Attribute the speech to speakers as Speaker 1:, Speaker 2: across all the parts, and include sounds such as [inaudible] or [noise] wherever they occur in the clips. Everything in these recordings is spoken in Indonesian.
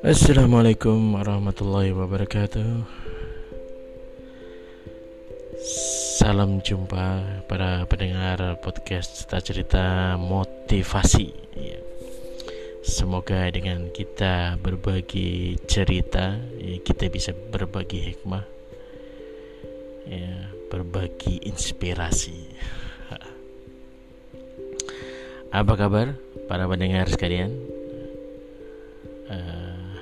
Speaker 1: Assalamualaikum warahmatullahi wabarakatuh. Salam jumpa para pendengar podcast cerita-cerita motivasi. Ya. Semoga dengan kita berbagi cerita ya, Kita bisa berbagi hikmah ya, Berbagi inspirasi Apa kabar para pendengar sekalian? Uh,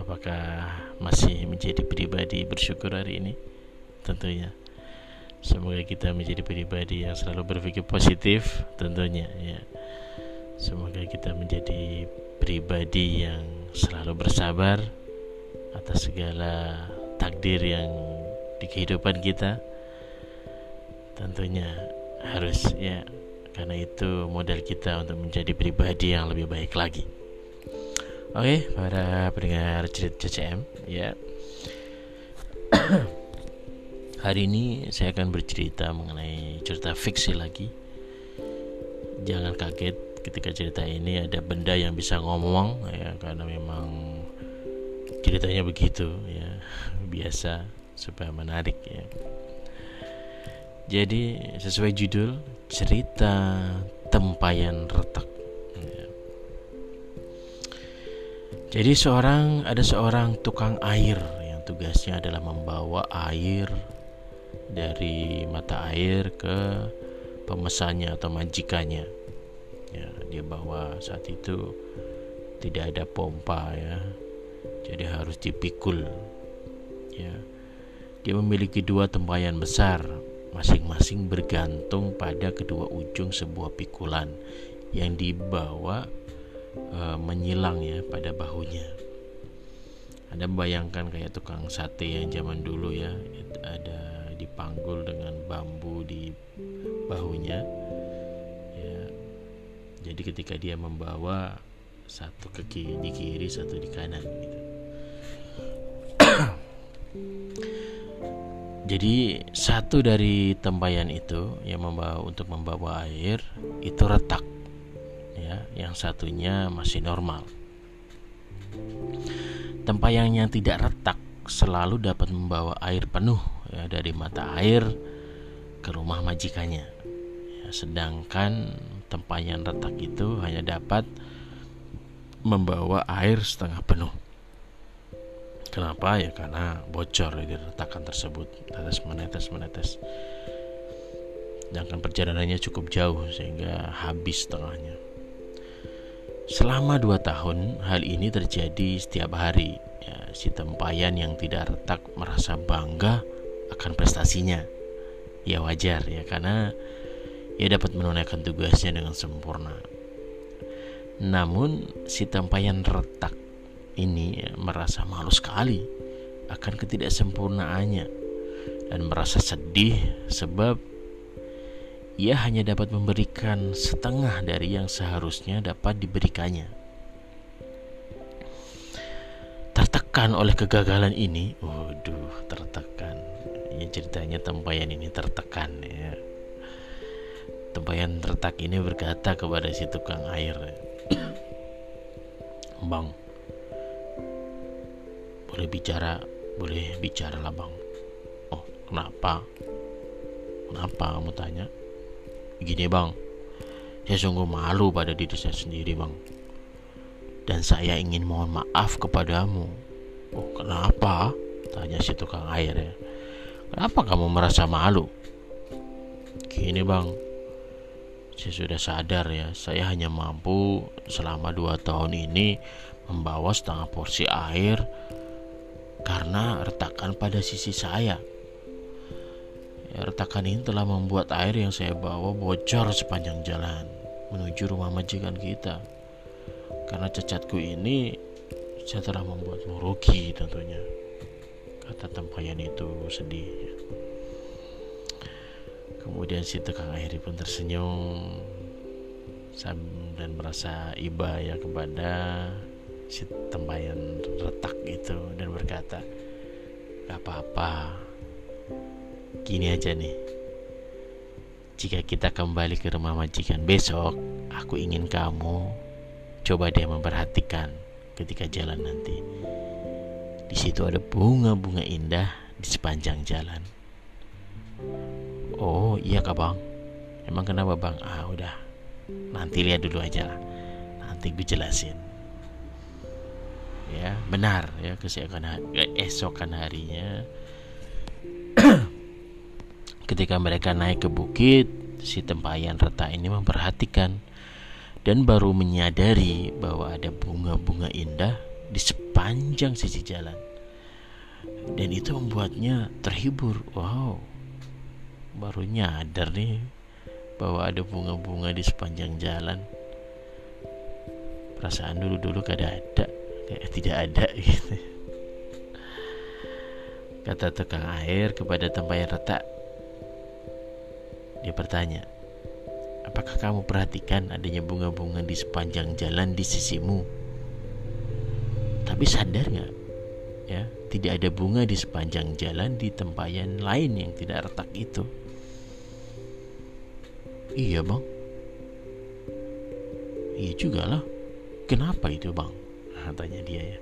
Speaker 1: apakah masih menjadi pribadi bersyukur hari ini? Tentunya. Semoga kita menjadi pribadi yang selalu berpikir positif tentunya ya. Semoga kita menjadi pribadi yang selalu bersabar atas segala takdir yang di kehidupan kita. Tentunya harus ya karena itu modal kita untuk menjadi pribadi yang lebih baik lagi Oke, okay, para pendengar cerita CCM, ya. [clears throat] Hari ini saya akan bercerita mengenai cerita fiksi lagi. Jangan kaget ketika cerita ini ada benda yang bisa ngomong ya karena memang ceritanya begitu ya. [laughs] Biasa supaya menarik ya. Jadi sesuai judul cerita tempayan retak Jadi seorang ada seorang tukang air yang tugasnya adalah membawa air dari mata air ke pemesannya atau majikannya. Ya, dia bawa saat itu tidak ada pompa ya. Jadi harus dipikul. Ya. Dia memiliki dua tempayan besar, masing-masing bergantung pada kedua ujung sebuah pikulan yang dibawa uh, menyilang ya pada bahunya. Anda bayangkan kayak tukang sate yang zaman dulu ya, ada dipanggul dengan bambu di bahunya. Ya. Jadi ketika dia membawa satu ke kiri, di kiri, satu di kanan gitu. Jadi satu dari tempayan itu yang membawa untuk membawa air itu retak ya, yang satunya masih normal. Tempayan yang tidak retak selalu dapat membawa air penuh ya, dari mata air ke rumah majikannya. Ya, sedangkan tempayan retak itu hanya dapat membawa air setengah penuh. Kenapa ya? Karena bocor di retakan tersebut, tetes menetes menetes. Sedangkan perjalanannya cukup jauh sehingga habis setengahnya. Selama dua tahun, hal ini terjadi setiap hari. Ya, si tempayan yang tidak retak merasa bangga akan prestasinya. Ya wajar ya, karena ia dapat menunaikan tugasnya dengan sempurna. Namun si tempayan retak ini merasa malu sekali akan ketidaksempurnaannya dan merasa sedih sebab ia hanya dapat memberikan setengah dari yang seharusnya dapat diberikannya. Tertekan oleh kegagalan ini, waduh, tertekan. Ya ceritanya tempayan ini tertekan ya. Tempayan tertak ini berkata kepada si tukang air, [coughs] "Bang, boleh bicara, boleh bicara lah, Bang." "Oh, kenapa?" "Kenapa kamu tanya?" Gini bang, saya sungguh malu pada diri saya sendiri bang. Dan saya ingin mohon maaf kepadamu. Oh kenapa? Tanya si tukang air ya. Kenapa kamu merasa malu? Gini bang, saya sudah sadar ya, saya hanya mampu selama dua tahun ini membawa setengah porsi air karena retakan pada sisi saya Ya, retakan ini telah membuat air yang saya bawa bocor sepanjang jalan menuju rumah majikan kita. Karena cacatku ini saya telah membuatmu rugi tentunya. Kata tempayan itu sedih. Kemudian si tukang air pun tersenyum dan merasa iba ya kepada si tempayan retak itu dan berkata, "Gak apa-apa, Gini aja nih. jika kita kembali ke rumah majikan besok, aku ingin kamu coba dia memperhatikan ketika jalan nanti. Di situ ada bunga-bunga indah di sepanjang jalan. Oh iya kak bang, emang kenapa bang? Ah udah, nanti lihat dulu aja lah. Nanti gue jelasin. Ya benar ya keesokan esokan harinya [clears throat] Ketika mereka naik ke bukit, si tempayan retak ini memperhatikan dan baru menyadari bahwa ada bunga-bunga indah di sepanjang sisi jalan. Dan itu membuatnya terhibur. Wow, baru nyadar nih bahwa ada bunga-bunga di sepanjang jalan. Perasaan dulu-dulu kada ada, kayak tidak ada [laughs] gitu. Kata tukang air kepada tempayan retak, dia bertanya, apakah kamu perhatikan adanya bunga-bunga di sepanjang jalan di sisimu? Tapi sadar nggak? Ya, tidak ada bunga di sepanjang jalan di tempayan lain yang tidak retak itu. Iya bang. Iya juga lah. Kenapa itu bang? Nah, tanya dia ya.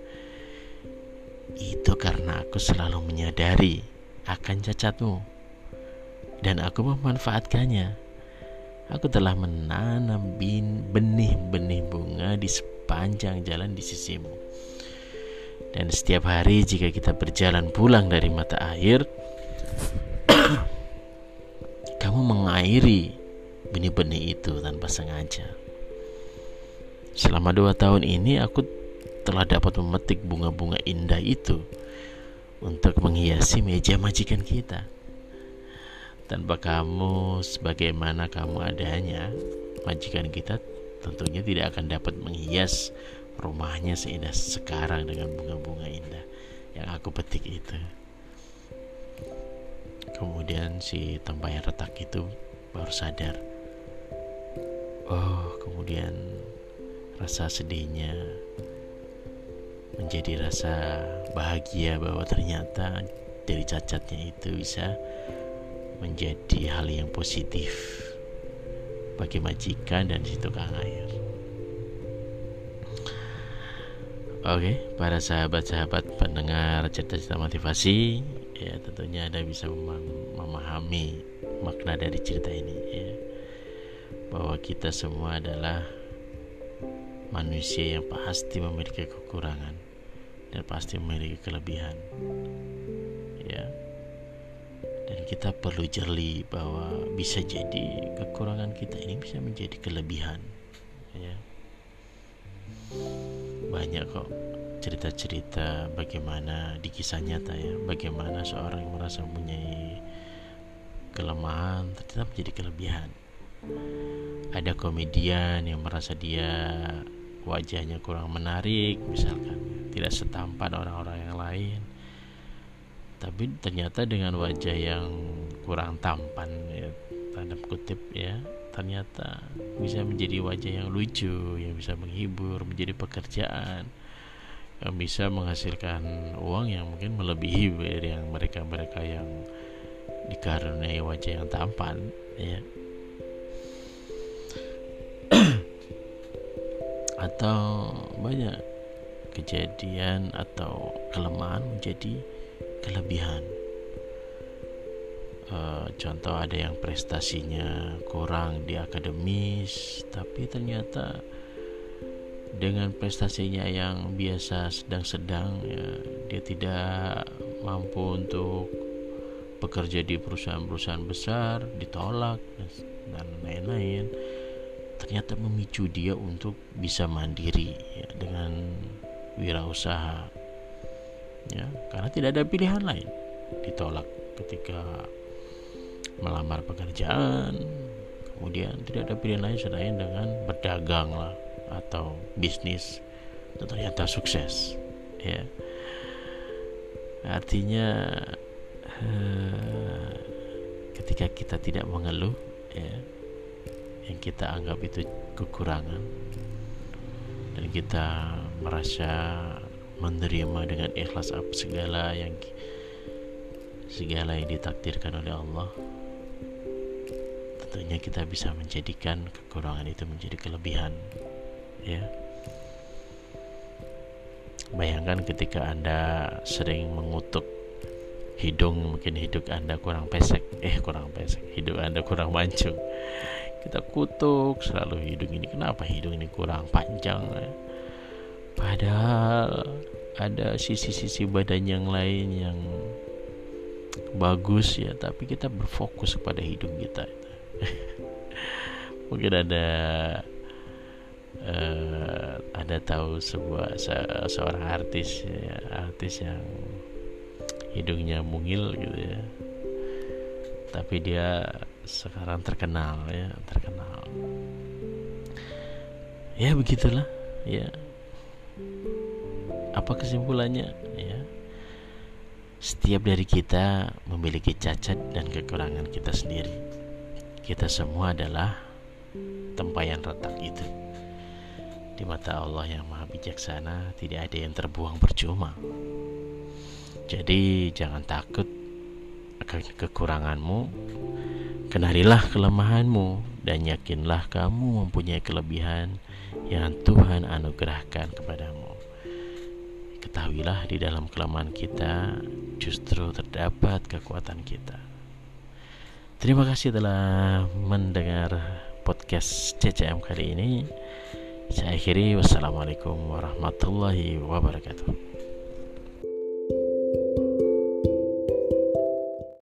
Speaker 1: Itu karena aku selalu menyadari akan cacatmu dan aku memanfaatkannya. Aku telah menanam benih-benih bunga di sepanjang jalan di sisimu. Dan setiap hari jika kita berjalan pulang dari mata air, [clears throat] kamu mengairi benih-benih itu tanpa sengaja. Selama dua tahun ini aku telah dapat memetik bunga-bunga indah itu untuk menghiasi meja majikan kita. Tanpa kamu sebagaimana kamu adanya, majikan kita tentunya tidak akan dapat menghias rumahnya seindah sekarang dengan bunga-bunga indah yang aku petik itu. Kemudian si tempayan retak itu baru sadar. Oh, kemudian rasa sedihnya menjadi rasa bahagia bahwa ternyata dari cacatnya itu bisa menjadi hal yang positif bagi majikan dan si tukang air. Oke, para sahabat-sahabat pendengar cerita-cerita motivasi, ya tentunya Anda bisa memahami makna dari cerita ini ya. Bahwa kita semua adalah manusia yang pasti memiliki kekurangan dan pasti memiliki kelebihan. Ya, dan kita perlu jeli bahwa bisa jadi kekurangan kita ini bisa menjadi kelebihan. Ya. Banyak kok cerita-cerita bagaimana di kisah nyata ya. Bagaimana seorang yang merasa mempunyai kelemahan tetap menjadi kelebihan. Ada komedian yang merasa dia wajahnya kurang menarik misalkan. Tidak setampan orang-orang yang lain. Tapi ternyata dengan wajah yang kurang tampan ya tanda kutip ya ternyata bisa menjadi wajah yang lucu yang bisa menghibur menjadi pekerjaan yang bisa menghasilkan uang yang mungkin melebihi dari yang mereka-mereka yang dikaruniai wajah yang tampan ya atau banyak kejadian atau kelemahan menjadi kelebihan. Uh, contoh ada yang prestasinya kurang di akademis, tapi ternyata dengan prestasinya yang biasa sedang-sedang, ya, dia tidak mampu untuk bekerja di perusahaan-perusahaan besar, ditolak dan lain-lain. Ternyata memicu dia untuk bisa mandiri ya, dengan wirausaha ya karena tidak ada pilihan lain. Ditolak ketika melamar pekerjaan kemudian tidak ada pilihan lain selain dengan berdagang lah atau bisnis dan ternyata sukses ya. Artinya eh, ketika kita tidak mengeluh ya yang kita anggap itu kekurangan. Dan kita merasa menerima dengan ikhlas apa segala yang segala yang ditakdirkan oleh Allah. Satunya kita bisa menjadikan kekurangan itu menjadi kelebihan ya. Bayangkan ketika anda sering mengutuk hidung mungkin hidung anda kurang pesek eh kurang pesek hidung anda kurang mancung kita kutuk selalu hidung ini. Kenapa hidung ini kurang panjang ya? padahal ada sisi-sisi badan yang lain yang bagus ya. Tapi kita berfokus kepada hidung kita [laughs] mungkin ada uh, ada tahu sebuah se seorang artis ya, artis yang hidungnya mungil gitu ya. Tapi dia sekarang terkenal ya terkenal. Ya begitulah ya. Apa kesimpulannya? Ya setiap dari kita memiliki cacat dan kekurangan kita sendiri. Kita semua adalah tempayan retak itu. Di mata Allah yang maha bijaksana tidak ada yang terbuang percuma. Jadi jangan takut akan kekuranganmu Kenalilah kelemahanmu dan yakinlah kamu mempunyai kelebihan yang Tuhan anugerahkan kepadamu. Ketahuilah di dalam kelemahan kita justru terdapat kekuatan kita. Terima kasih telah mendengar podcast CCM kali ini. Saya akhiri wassalamualaikum warahmatullahi wabarakatuh.